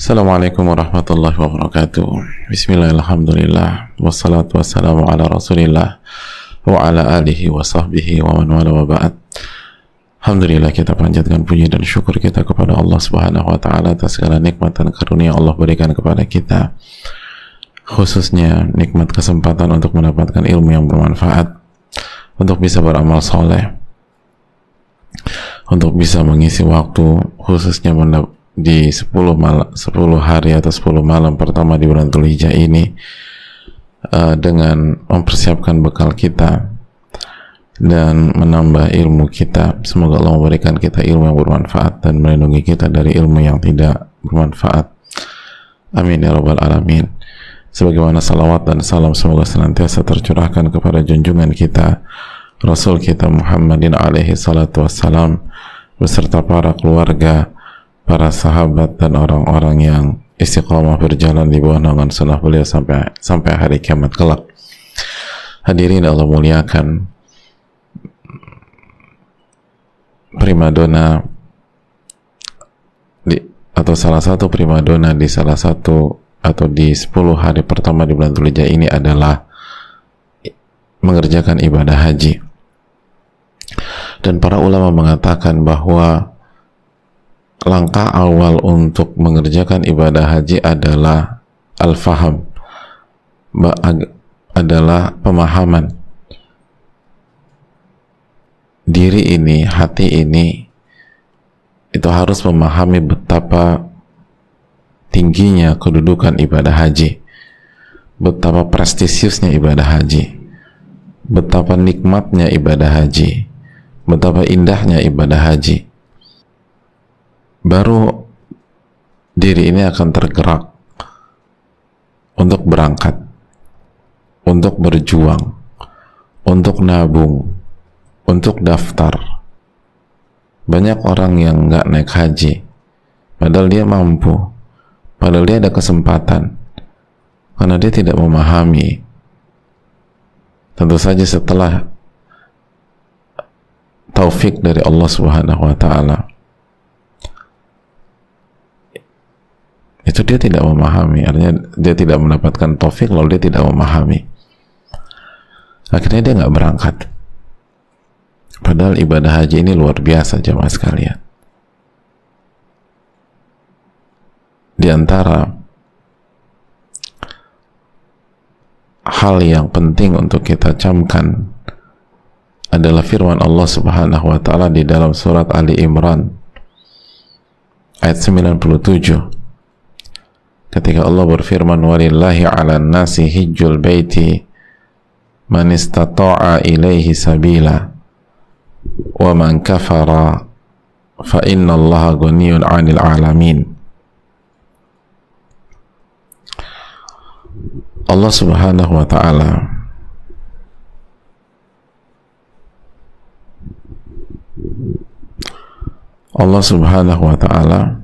Assalamualaikum warahmatullahi wabarakatuh. Bismillahirrahmanirrahim. Wassalatu wassalamu ala rasulillah Wa ala alihi wa sahbihi wa man wala wa ba'd. Alhamdulillah kita panjatkan puji dan syukur kita kepada Allah subhanahu wa ta'ala atas segala nikmat dan karunia Allah berikan kepada kita. Khususnya nikmat kesempatan untuk mendapatkan ilmu yang bermanfaat. Untuk bisa beramal soleh. Untuk bisa mengisi waktu khususnya di 10 malam 10 hari atau 10 malam pertama di bulan Dzulhijjah ini uh, dengan mempersiapkan bekal kita dan menambah ilmu kita. Semoga Allah memberikan kita ilmu yang bermanfaat dan melindungi kita dari ilmu yang tidak bermanfaat. Amin ya rabbal alamin. Sebagaimana salawat dan salam semoga senantiasa tercurahkan kepada junjungan kita Rasul kita Muhammadin alaihi salatu wassalam beserta para keluarga para sahabat dan orang-orang yang istiqomah berjalan di bawah naungan sunnah beliau sampai sampai hari kiamat kelak. Hadirin Allah muliakan primadona di, atau salah satu primadona di salah satu atau di 10 hari pertama di bulan Dzulhijjah ini adalah mengerjakan ibadah haji. Dan para ulama mengatakan bahwa langkah awal untuk mengerjakan ibadah haji adalah al-faham. Adalah pemahaman. Diri ini, hati ini itu harus memahami betapa tingginya kedudukan ibadah haji. Betapa prestisiusnya ibadah haji. Betapa nikmatnya ibadah haji. Betapa indahnya ibadah haji baru diri ini akan tergerak untuk berangkat, untuk berjuang, untuk nabung, untuk daftar. Banyak orang yang nggak naik haji, padahal dia mampu, padahal dia ada kesempatan, karena dia tidak memahami. Tentu saja setelah taufik dari Allah Subhanahu wa taala itu dia tidak memahami. Artinya dia tidak mendapatkan taufik lalu dia tidak memahami. Akhirnya dia nggak berangkat. Padahal ibadah haji ini luar biasa jamaah sekalian. Di antara hal yang penting untuk kita camkan adalah firman Allah Subhanahu wa taala di dalam surat Ali Imran ayat 97 ketika Allah berfirman walillahi ala nasi hijjul baiti man istata'a ilaihi sabila wa man kafara fa inna allaha ghaniyun 'anil alamin. Allah subhanahu wa ta'ala Allah subhanahu wa ta'ala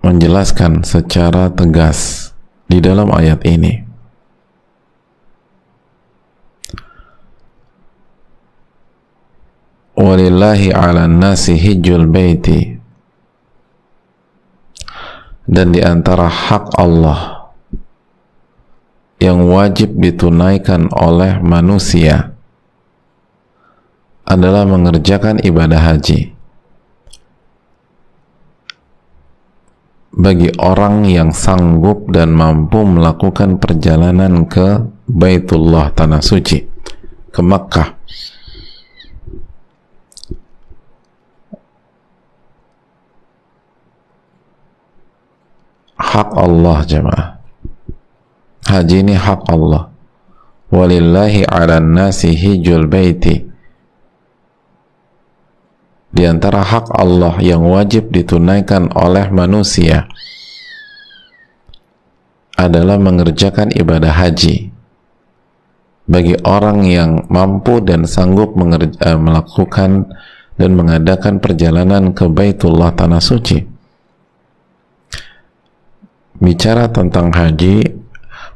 menjelaskan secara tegas di dalam ayat ini. Walillahi ala nasi hijjul baiti. Dan di antara hak Allah yang wajib ditunaikan oleh manusia adalah mengerjakan ibadah haji bagi orang yang sanggup dan mampu melakukan perjalanan ke Baitullah tanah suci ke Makkah. Hak Allah jemaah. Haji ini hak Allah. Walillahi ala nasi hijul baiti di antara hak Allah yang wajib ditunaikan oleh manusia adalah mengerjakan ibadah haji. Bagi orang yang mampu dan sanggup uh, melakukan dan mengadakan perjalanan ke Baitullah Tanah Suci. Bicara tentang haji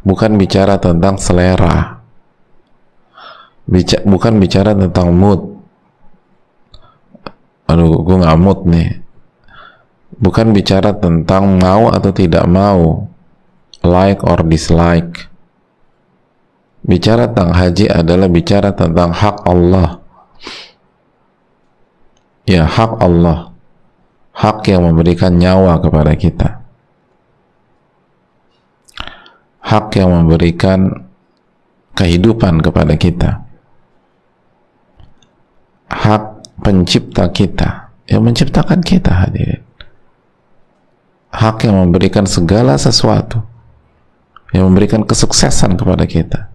bukan bicara tentang selera. Bukan bicara tentang mood aduh gue ngamut nih. Bukan bicara tentang mau atau tidak mau. Like or dislike. Bicara tentang haji adalah bicara tentang hak Allah. Ya hak Allah. Hak yang memberikan nyawa kepada kita. Hak yang memberikan kehidupan kepada kita hak pencipta kita. Yang menciptakan kita hadirin. Hak yang memberikan segala sesuatu. Yang memberikan kesuksesan kepada kita.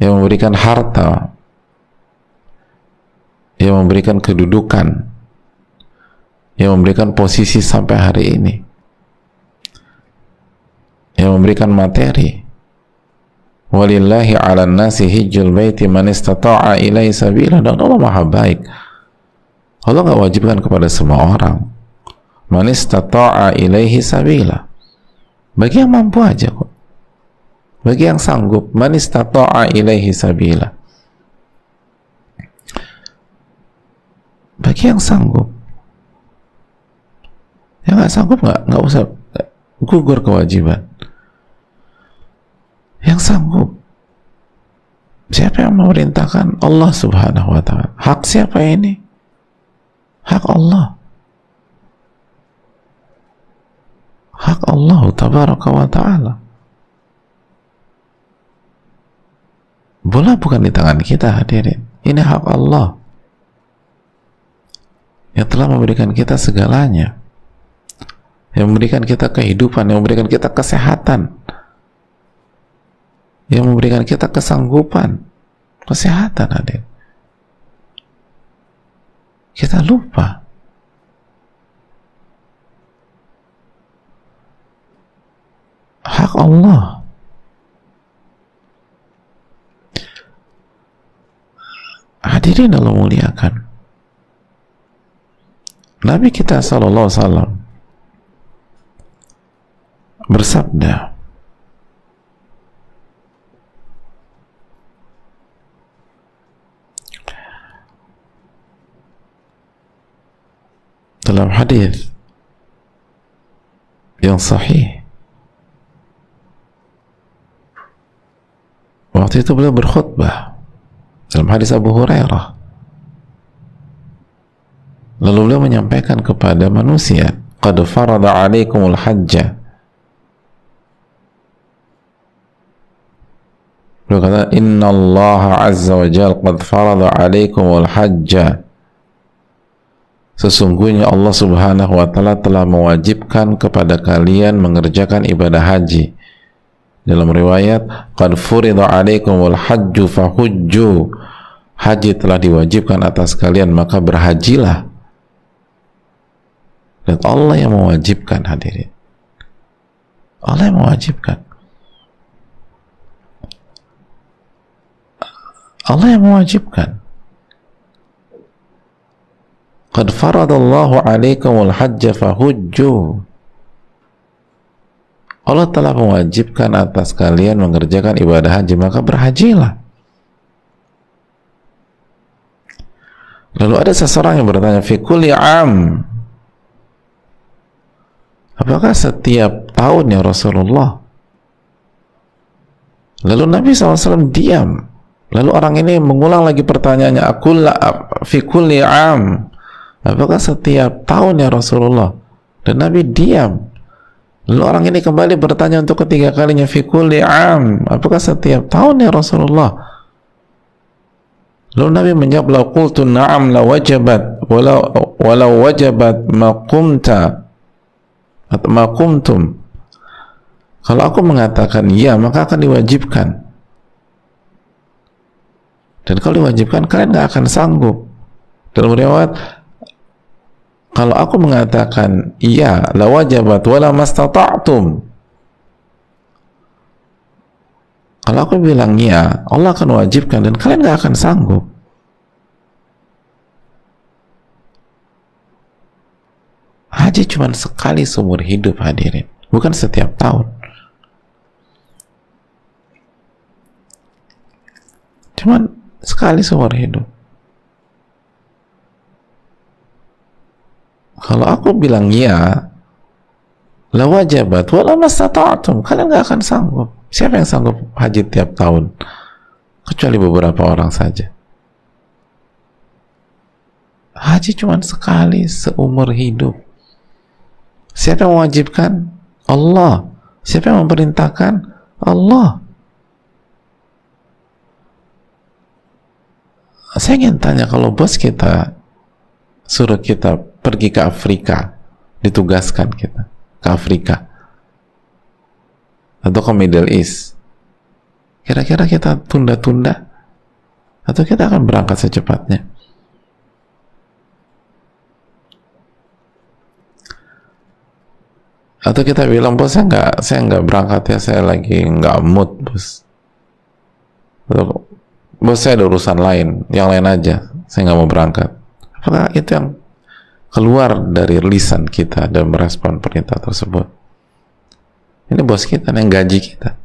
Yang memberikan harta. Yang memberikan kedudukan. Yang memberikan posisi sampai hari ini. Yang memberikan materi. Walillahi ala nasi hijjul baiti man istata'a ilai sabila dan Allah maha baik Allah nggak wajibkan kepada semua orang. Man istata'a ilaihi sabila. Bagi yang mampu aja kok. Bagi yang sanggup man istata'a ilaihi sabila. Bagi yang sanggup. Yang nggak sanggup nggak? Nggak usah gugur kewajiban. Yang sanggup. Siapa yang memerintahkan? Allah subhanahu wa ta'ala. Hak siapa ini hak Allah. Hak Allah tabaraka wa ta'ala. Bola bukan di tangan kita hadirin. Ini hak Allah. Yang telah memberikan kita segalanya. Yang memberikan kita kehidupan yang memberikan kita kesehatan. Yang memberikan kita kesanggupan. Kesehatan hadir kita lupa. Hak Allah. Hadirin Allah muliakan. Nabi kita sallallahu alaihi wasallam bersabda dalam hadis yang sahih. Waktu itu beliau berkhutbah dalam hadis Abu Hurairah. Lalu beliau menyampaikan kepada manusia qad farada alaikumul hajja. Beliau kata inna Allah azza wa jal qad farada alaikumul hajja Sesungguhnya Allah subhanahu wa ta'ala telah mewajibkan kepada kalian mengerjakan ibadah haji. Dalam riwayat, Qad furida alaikumul hajju fahujju. Haji telah diwajibkan atas kalian, maka berhajilah. Dan Allah yang mewajibkan hadirin. Allah yang mewajibkan. Allah yang mewajibkan. Qad faradallahu alaikumul hajja fahujju. Allah telah mewajibkan atas kalian mengerjakan ibadah haji, maka berhajilah. Lalu ada seseorang yang bertanya, fi kulli am. Apakah setiap tahun ya Rasulullah? Lalu Nabi SAW diam. Lalu orang ini mengulang lagi pertanyaannya, akulla fi kulli am. Apakah setiap tahun ya Rasulullah? Dan Nabi diam. Lalu orang ini kembali bertanya untuk ketiga kalinya fi kulli am. Apakah setiap tahun ya Rasulullah? Lalu Nabi menjawab la qultu na'am la wajabat walau walau wajabat ma qumta atau ma qumtum. Kalau aku mengatakan ya, maka akan diwajibkan. Dan kalau diwajibkan, kalian nggak akan sanggup. Dalam riwayat, kalau aku mengatakan iya la wajabat wala mastata'tum. Kalau aku bilang iya Allah akan wajibkan dan kalian gak akan sanggup. Haji cuma sekali seumur hidup hadirin. Bukan setiap tahun. Cuman sekali seumur hidup kalau aku bilang ya la wajabat wala mastata'tum kalian nggak akan sanggup. Siapa yang sanggup haji tiap tahun? Kecuali beberapa orang saja. Haji cuma sekali seumur hidup. Siapa yang mewajibkan? Allah. Siapa yang memerintahkan? Allah. Saya ingin tanya kalau bos kita suruh kita pergi ke Afrika. Ditugaskan kita ke Afrika. Atau ke Middle East. Kira-kira kita tunda-tunda atau kita akan berangkat secepatnya. Atau kita bilang bos saya nggak saya nggak berangkat ya saya lagi nggak mood bos. Atau bos saya ada urusan lain yang lain aja saya nggak mau berangkat. Apakah itu yang keluar dari lisan kita dan merespon perintah tersebut ini bos kita yang gaji kita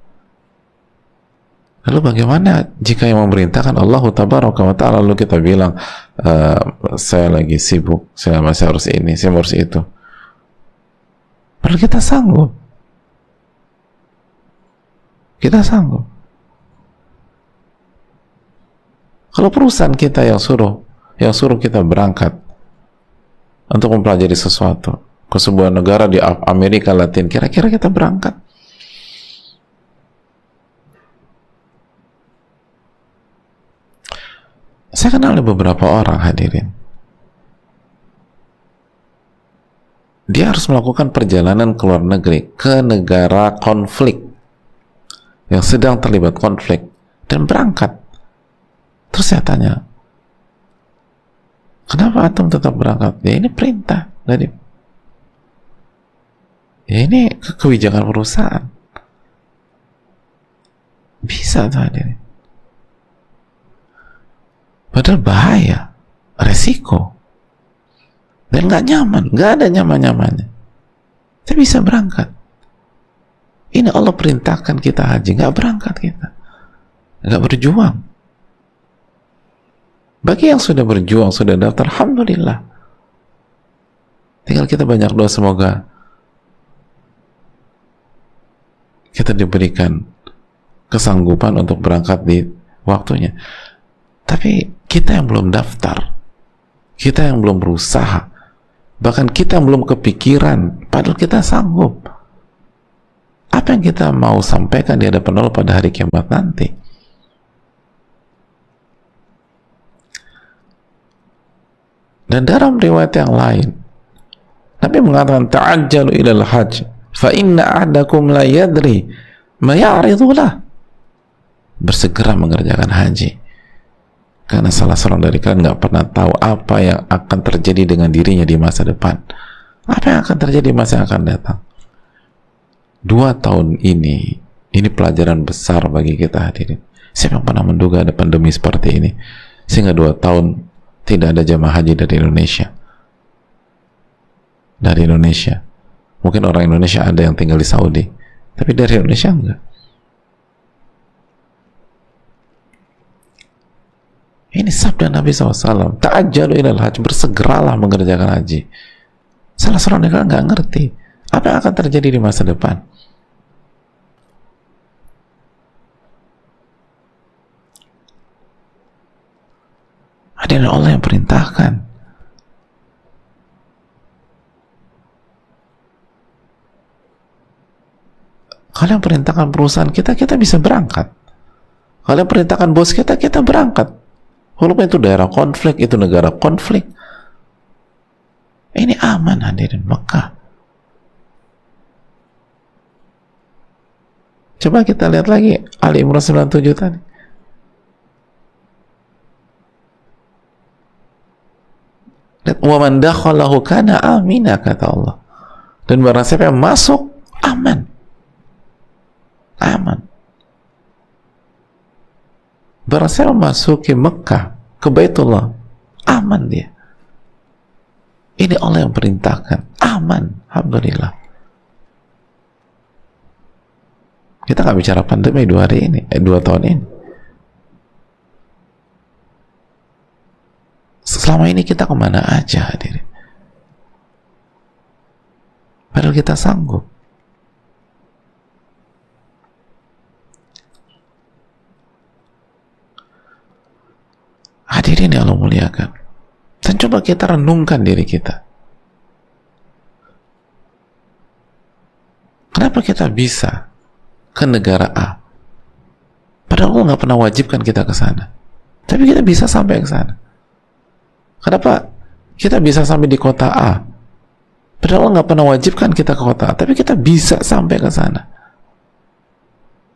lalu bagaimana jika yang memerintahkan Allah tabaraka wa ta'ala lalu kita bilang e, saya lagi sibuk saya masih harus ini saya harus itu Padahal kita sanggup. Kita sanggup. Kalau perusahaan kita yang suruh, yang suruh kita berangkat untuk mempelajari sesuatu. Ke sebuah negara di Amerika Latin, kira-kira kita berangkat? Saya kenal beberapa orang hadirin. Dia harus melakukan perjalanan ke luar negeri ke negara konflik yang sedang terlibat konflik dan berangkat. Terus saya tanya kenapa antum tetap berangkat? Ya ini perintah dari ya ini ke kebijakan perusahaan. Bisa tuh hadirin. Padahal bahaya. Resiko. Dan nggak nyaman, nggak ada nyaman-nyamannya. Kita bisa berangkat. Ini Allah perintahkan kita haji, nggak berangkat kita, nggak berjuang. Bagi yang sudah berjuang, sudah daftar, alhamdulillah. Tinggal kita banyak doa semoga kita diberikan kesanggupan untuk berangkat di waktunya. Tapi kita yang belum daftar, kita yang belum berusaha, bahkan kita belum kepikiran padahal kita sanggup apa yang kita mau sampaikan di hadapan Allah pada hari kiamat nanti dan dalam riwayat yang lain Nabi mengatakan ta'ajjalu ilal hajj fa inna ahdakum la yadri ma bersegera mengerjakan haji. Karena salah seorang dari kalian nggak pernah tahu apa yang akan terjadi dengan dirinya di masa depan. Apa yang akan terjadi di masa yang akan datang? Dua tahun ini ini pelajaran besar bagi kita hadirin. Siapa yang pernah menduga ada pandemi seperti ini? Sehingga dua tahun tidak ada jamaah haji dari Indonesia dari Indonesia mungkin orang Indonesia ada yang tinggal di Saudi tapi dari Indonesia enggak Ini sabda Nabi SAW. Ta'ajjalu ilal haji. Bersegeralah mengerjakan haji. Salah seorang negara nggak ngerti. Apa yang akan terjadi di masa depan? Adalah Allah yang perintahkan. Kalau yang perintahkan perusahaan kita, kita bisa berangkat. Kalau yang perintahkan bos kita, kita berangkat Walaupun itu daerah konflik, itu negara konflik. Ini aman hadirin Mekah. Coba kita lihat lagi Ali Imran 97 tadi. Wa kana amina kata Allah. Dan barang siapa yang masuk aman. Aman. Barang saya memasuki Mekah ke Baitullah, aman dia. Ini Allah yang perintahkan, aman, alhamdulillah. Kita nggak bicara pandemi dua hari ini, eh, dua tahun ini. Selama ini kita ke mana aja hadirin? Padahal kita sanggup. Hadirin yang Allah muliakan. Dan coba kita renungkan diri kita. Kenapa kita bisa ke negara A? Padahal Allah nggak pernah wajibkan kita ke sana. Tapi kita bisa sampai ke sana. Kenapa? Kita bisa sampai di kota A? Padahal nggak pernah wajibkan kita ke kota A, tapi kita bisa sampai ke sana.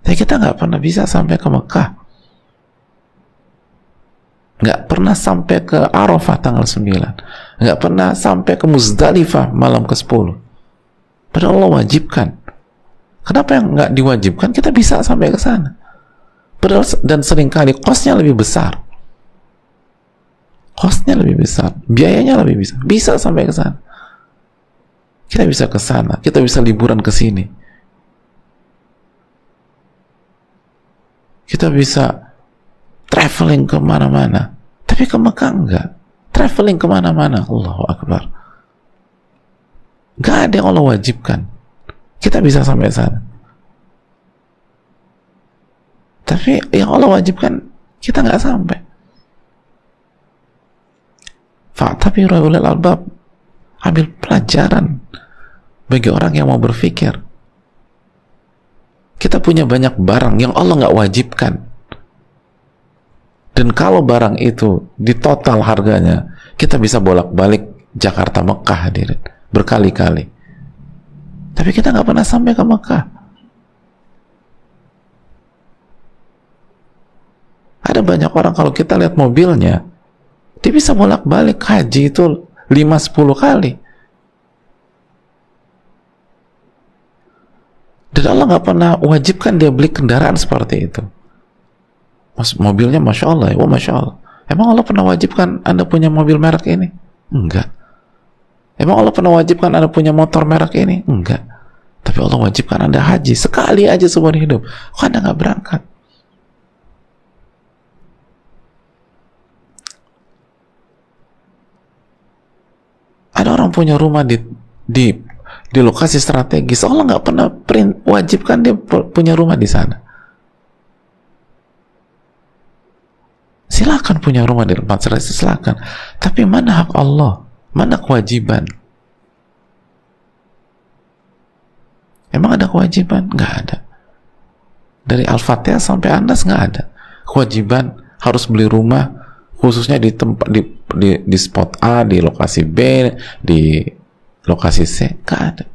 Tapi kita nggak pernah bisa sampai ke Mekah. Nggak pernah sampai ke Arafah tanggal 9 nggak pernah sampai ke Muzdalifah malam ke 10 padahal Allah wajibkan. Kenapa yang nggak diwajibkan? Kita bisa sampai ke sana. Padahal dan sering kali kosnya lebih besar kosnya lebih besar. Biayanya lebih besar bisa sampai ke sana. Kita bisa ke sana. Kita bisa liburan ke sini. Kita bisa traveling ke mana-mana. Tapi ke Mekah enggak. Traveling ke mana-mana. Allahu Akbar. Gak ada yang Allah wajibkan. Kita bisa sampai sana. Tapi yang Allah wajibkan kita nggak sampai tapi ulil albab ambil pelajaran bagi orang yang mau berpikir kita punya banyak barang yang Allah nggak wajibkan dan kalau barang itu di total harganya, kita bisa bolak-balik Jakarta Mekah hadirin berkali-kali. Tapi kita nggak pernah sampai ke Mekah. Ada banyak orang kalau kita lihat mobilnya, dia bisa bolak-balik haji itu 5-10 kali. Dan Allah nggak pernah wajibkan dia beli kendaraan seperti itu. Mas, mobilnya Masya Allah ya, wah Masya Allah. Emang Allah pernah wajibkan Anda punya mobil merek ini? Enggak. Emang Allah pernah wajibkan Anda punya motor merek ini? Enggak. Tapi Allah wajibkan Anda haji sekali aja seumur hidup. Kok Anda nggak berangkat? Ada orang punya rumah di di di lokasi strategis. Allah nggak pernah print, wajibkan dia punya rumah di sana. Silakan punya rumah di tempat strategis, silakan. Tapi mana hak Allah? Mana kewajiban? Emang ada kewajiban? Nggak ada. Dari Al-Fatihah sampai Anas nggak ada. Kewajiban harus beli rumah khususnya di tempat di, di, di spot A, di lokasi B, di lokasi C, nggak ada.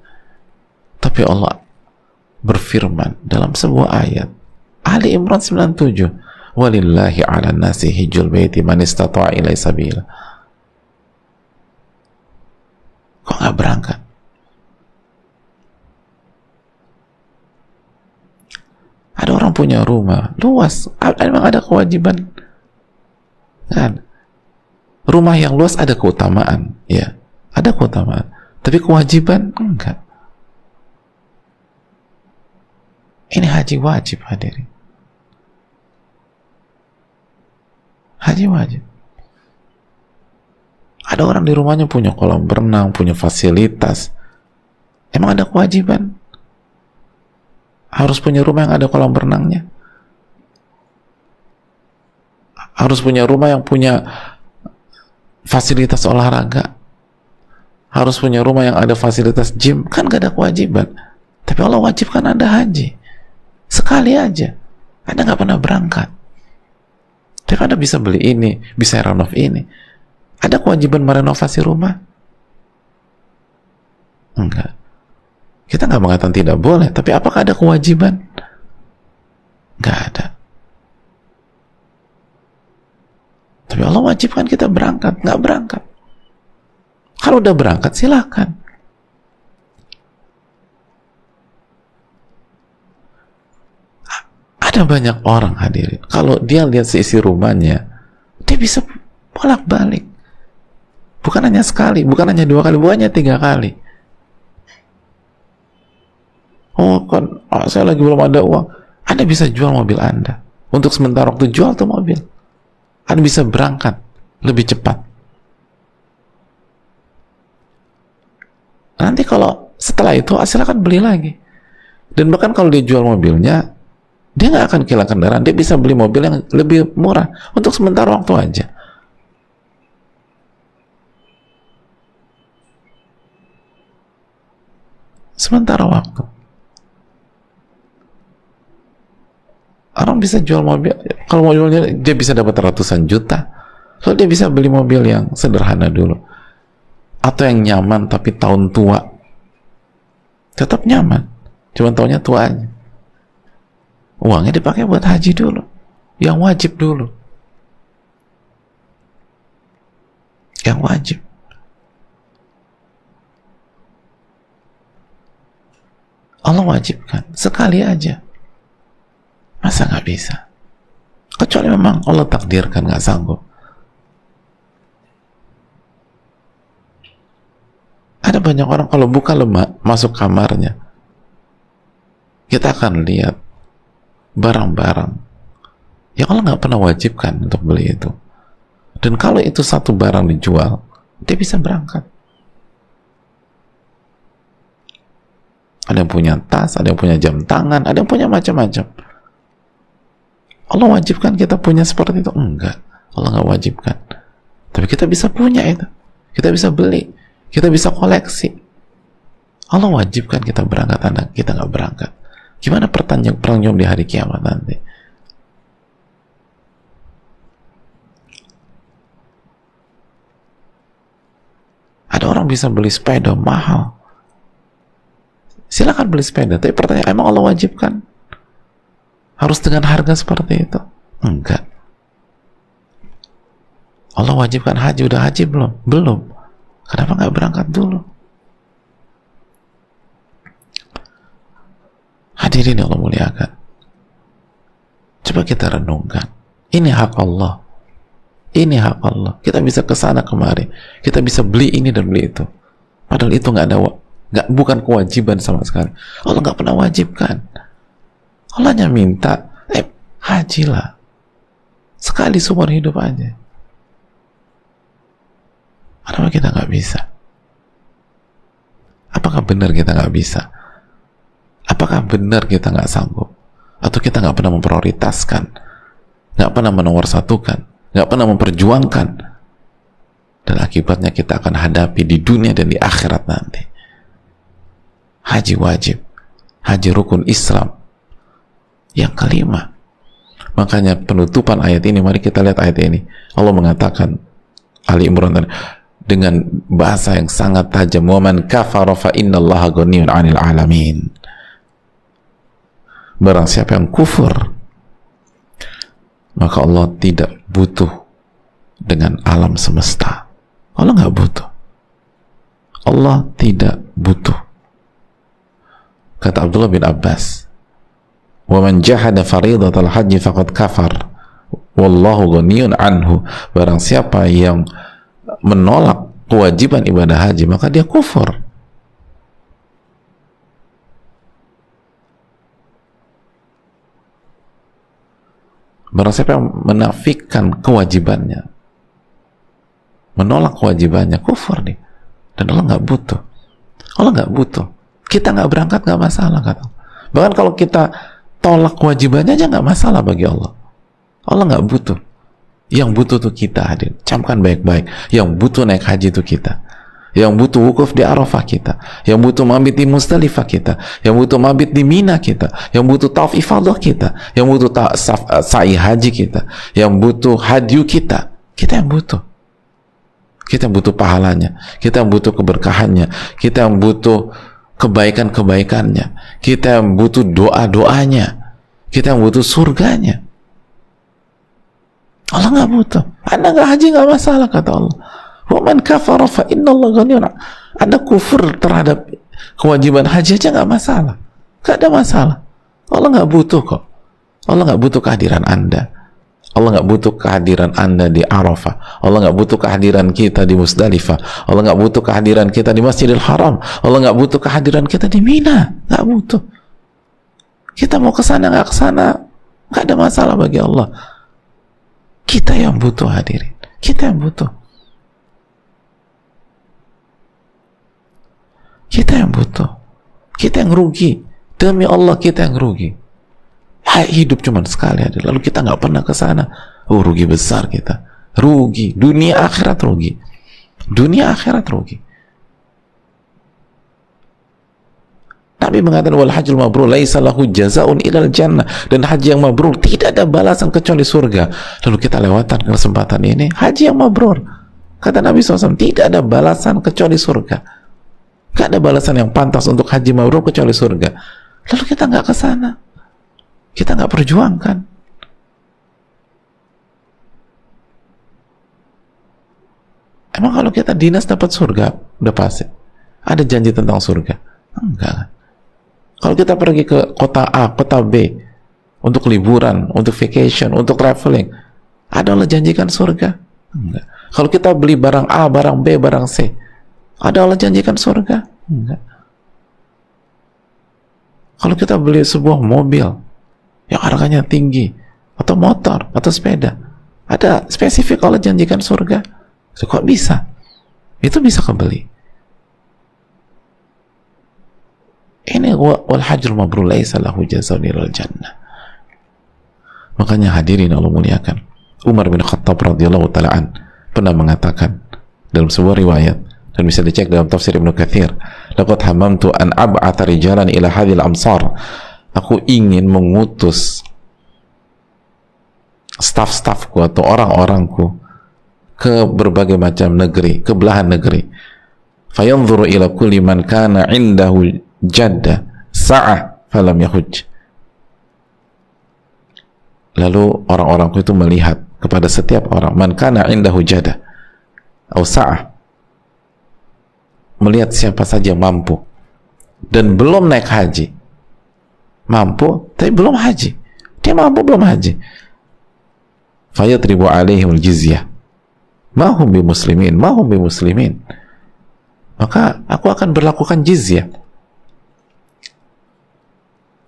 Tapi Allah berfirman dalam sebuah ayat Ali Imran 97 walillahi ala nasi hijul baiti man istata'a ilai sabila. Kok nggak berangkat? Ada orang punya rumah luas. Emang ada kewajiban. Kan rumah yang luas ada keutamaan ya ada keutamaan tapi kewajiban enggak ini haji wajib hadirin Haji wajib. Ada orang di rumahnya punya kolam berenang, punya fasilitas. Emang ada kewajiban? Harus punya rumah yang ada kolam berenangnya? Harus punya rumah yang punya fasilitas olahraga? Harus punya rumah yang ada fasilitas gym? Kan gak ada kewajiban. Tapi Allah wajibkan Anda haji. Sekali aja. Anda gak pernah berangkat. Tapi Anda bisa beli ini, bisa renov ini. Ada kewajiban merenovasi rumah? Enggak. Kita nggak mengatakan tidak boleh, tapi apakah ada kewajiban? Enggak ada. Tapi Allah wajibkan kita berangkat, nggak berangkat. Kalau udah berangkat, silakan. Ada banyak orang hadirin. Kalau dia lihat seisi rumahnya, dia bisa bolak-balik. Bukan hanya sekali, bukan hanya dua kali, bukan hanya tiga kali. Oh kan, oh, saya lagi belum ada uang. Anda bisa jual mobil Anda. Untuk sementara waktu jual tuh mobil. Anda bisa berangkat lebih cepat. Nanti kalau setelah itu silakan beli lagi. Dan bahkan kalau dia jual mobilnya dia nggak akan kehilangan kendaraan. Dia bisa beli mobil yang lebih murah untuk sementara waktu aja. Sementara waktu orang bisa jual mobil. Kalau mobilnya dia bisa dapat ratusan juta. So dia bisa beli mobil yang sederhana dulu. Atau yang nyaman tapi tahun tua. Tetap nyaman. Cuma tahunnya tua aja. Uangnya dipakai buat haji dulu. Yang wajib dulu. Yang wajib. Allah wajibkan. Sekali aja masa nggak bisa? Kecuali memang Allah takdirkan nggak sanggup. Ada banyak orang kalau buka lemak masuk kamarnya kita akan lihat barang-barang yang Allah nggak pernah wajibkan untuk beli itu. Dan kalau itu satu barang dijual dia bisa berangkat. Ada yang punya tas, ada yang punya jam tangan, ada yang punya macam-macam Allah wajibkan kita punya seperti itu? Enggak. Allah nggak wajibkan. Tapi kita bisa punya itu. Kita bisa beli. Kita bisa koleksi. Allah wajibkan kita berangkat, anak kita nggak berangkat. Gimana pertanyaan pertanyaan di hari kiamat nanti? Ada orang bisa beli sepeda mahal. Silakan beli sepeda, tapi pertanyaan emang Allah wajibkan? Harus dengan harga seperti itu? Enggak. Allah wajibkan haji, udah haji belum? Belum. Kenapa nggak berangkat dulu? Hadirin yang Allah muliakan. Coba kita renungkan. Ini hak Allah. Ini hak Allah. Kita bisa ke sana kemari. Kita bisa beli ini dan beli itu. Padahal itu nggak ada, nggak bukan kewajiban sama sekali. Allah nggak pernah wajibkan. Allah hanya minta, eh, hajilah. Sekali seumur hidup aja. Kenapa kita nggak bisa? Apakah benar kita nggak bisa? Apakah benar kita nggak sanggup? Atau kita nggak pernah memprioritaskan? Nggak pernah menomorsatukan? Nggak pernah memperjuangkan? Dan akibatnya kita akan hadapi di dunia dan di akhirat nanti. Haji wajib. Haji rukun Islam yang kelima. Makanya penutupan ayat ini, mari kita lihat ayat ini. Allah mengatakan, Ali Imran dengan bahasa yang sangat tajam, "Waman kafara fa innallaha ghaniyun 'anil 'alamin." Barang siapa yang kufur, maka Allah tidak butuh dengan alam semesta. Allah nggak butuh. Allah tidak butuh. Kata Abdullah bin Abbas, وَمَنْ جَحَدَ فَرِيضَةَ الْحَجِّ فَقَدْ كَفَرْ وَاللَّهُ غَنِيٌّ عَنْهُ barang siapa yang menolak kewajiban ibadah haji maka dia kufur barang siapa yang menafikan kewajibannya menolak kewajibannya kufur nih dan Allah nggak butuh Allah nggak butuh kita nggak berangkat nggak masalah kata bahkan kalau kita tolak kewajibannya aja nggak masalah bagi Allah. Allah nggak butuh. Yang butuh tuh kita hadir camkan baik-baik. Yang butuh naik haji itu kita. Yang butuh wukuf di Arafah kita. Yang butuh mabit di Musdalifah kita. Yang butuh mabit di Mina kita. Yang butuh tawaf ifadah kita. Yang butuh eh, sa'i haji kita. Yang butuh hadyu kita. Kita yang butuh. Kita yang butuh pahalanya. Kita yang butuh keberkahannya. Kita yang butuh kebaikan-kebaikannya. Kita yang butuh doa-doanya kita yang butuh surganya. Allah nggak butuh. Anda nggak haji nggak masalah kata Allah. Waman kafara fa inna Allah ghaniyun. Anda kufur terhadap kewajiban haji aja nggak masalah. Nggak ada masalah. Allah nggak butuh kok. Allah nggak butuh kehadiran anda. Allah nggak butuh kehadiran anda di Arafah. Allah nggak butuh kehadiran kita di Musdalifah. Allah nggak butuh kehadiran kita di Masjidil Haram. Allah nggak butuh kehadiran kita di Mina. Nggak butuh kita mau ke sana nggak ke sana nggak ada masalah bagi Allah kita yang butuh hadirin kita yang butuh Kita yang butuh. Kita yang rugi. Demi Allah kita yang rugi. Hidup cuma sekali ada. Lalu kita nggak pernah ke sana. Oh rugi besar kita. Rugi. Dunia akhirat rugi. Dunia akhirat rugi. Nabi mengatakan wal hajjul mabrur laisa lahu jazaun ilal jannah dan haji yang mabrur tidak ada balasan kecuali surga. Lalu kita lewatkan kesempatan ini haji yang mabrur. Kata Nabi SAW tidak ada balasan kecuali surga. Gak ada balasan yang pantas untuk haji mabrur kecuali surga. Lalu kita nggak ke sana. Kita nggak perjuangkan. Emang kalau kita dinas dapat surga, udah pasti. Ada janji tentang surga? Enggak? Kalau kita pergi ke kota A, kota B, untuk liburan, untuk vacation, untuk traveling, ada Allah janjikan surga? Enggak. Kalau kita beli barang A, barang B, barang C, ada Allah janjikan surga? Enggak. Kalau kita beli sebuah mobil yang harganya tinggi, atau motor, atau sepeda, ada spesifik Allah janjikan surga? Kok bisa? Itu bisa kebeli. Ini wal hajr mabrur laisa lahu jazaa'un jannah. Makanya hadirin Allah muliakan. Umar bin Khattab radhiyallahu taala an pernah mengatakan dalam sebuah riwayat dan bisa dicek dalam tafsir Ibnu Katsir, "Laqad hamamtu an ab'atha rijalan ila hadhil amsar." Aku ingin mengutus staf-stafku atau orang-orangku ke berbagai macam negeri, ke belahan negeri. Fayanzuru ila kulli man kana indahu jadda sa'ah falam yahuj. Lalu orang-orangku itu melihat kepada setiap orang man kana indahu jadda? Atau sa'ah. Melihat siapa saja mampu. Dan belum naik haji. Mampu tapi belum haji. Dia mampu belum haji. Fayatribu alaihim jizyah. Mahum bi muslimin mahum bi muslimin maka aku akan berlakukan jizyah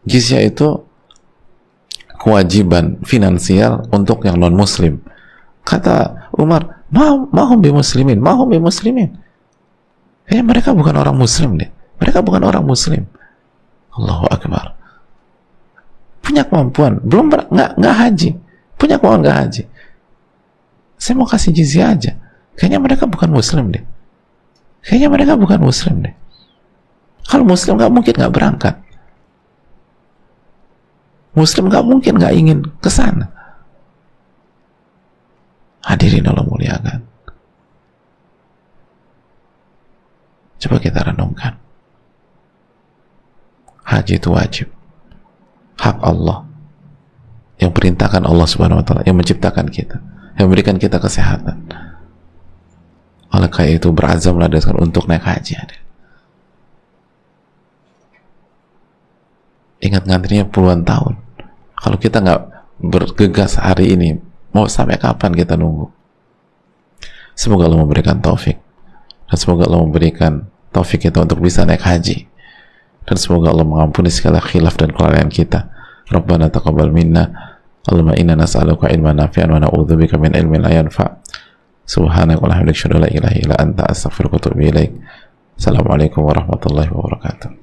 Jizyah itu kewajiban finansial untuk yang non muslim. Kata Umar, mau bi muslimin, mau bi muslimin. Eh mereka bukan orang muslim deh. Mereka bukan orang muslim. Allahu akbar. Punya kemampuan, belum nggak nggak haji. Punya kemampuan nggak haji. Saya mau kasih jizyah aja. Kayaknya mereka bukan muslim deh. Kayaknya mereka bukan muslim deh. Kalau muslim nggak mungkin nggak berangkat. Muslim nggak mungkin nggak ingin ke sana. Hadirin Allah muliakan. Coba kita renungkan. Haji itu wajib. Hak Allah. Yang perintahkan Allah subhanahu wa ta'ala. Yang menciptakan kita. Yang memberikan kita kesehatan. Oleh karena itu berazam dasar untuk naik haji. Ingat ngantrinya puluhan tahun kalau kita nggak bergegas hari ini mau sampai kapan kita nunggu? Semoga Allah memberikan taufik. Dan semoga Allah memberikan taufik kita untuk bisa naik haji. Dan semoga Allah mengampuni segala khilaf dan kelalaian kita. Rabbana taqabbal minna. Allahumma inna nas'aluka ilman nafi'an wa na'udzubika min ilmin la yanfa' subhanaka wa la ilaha illa anta astaghfiruka wa atubu ilaik. Assalamualaikum warahmatullahi wabarakatuh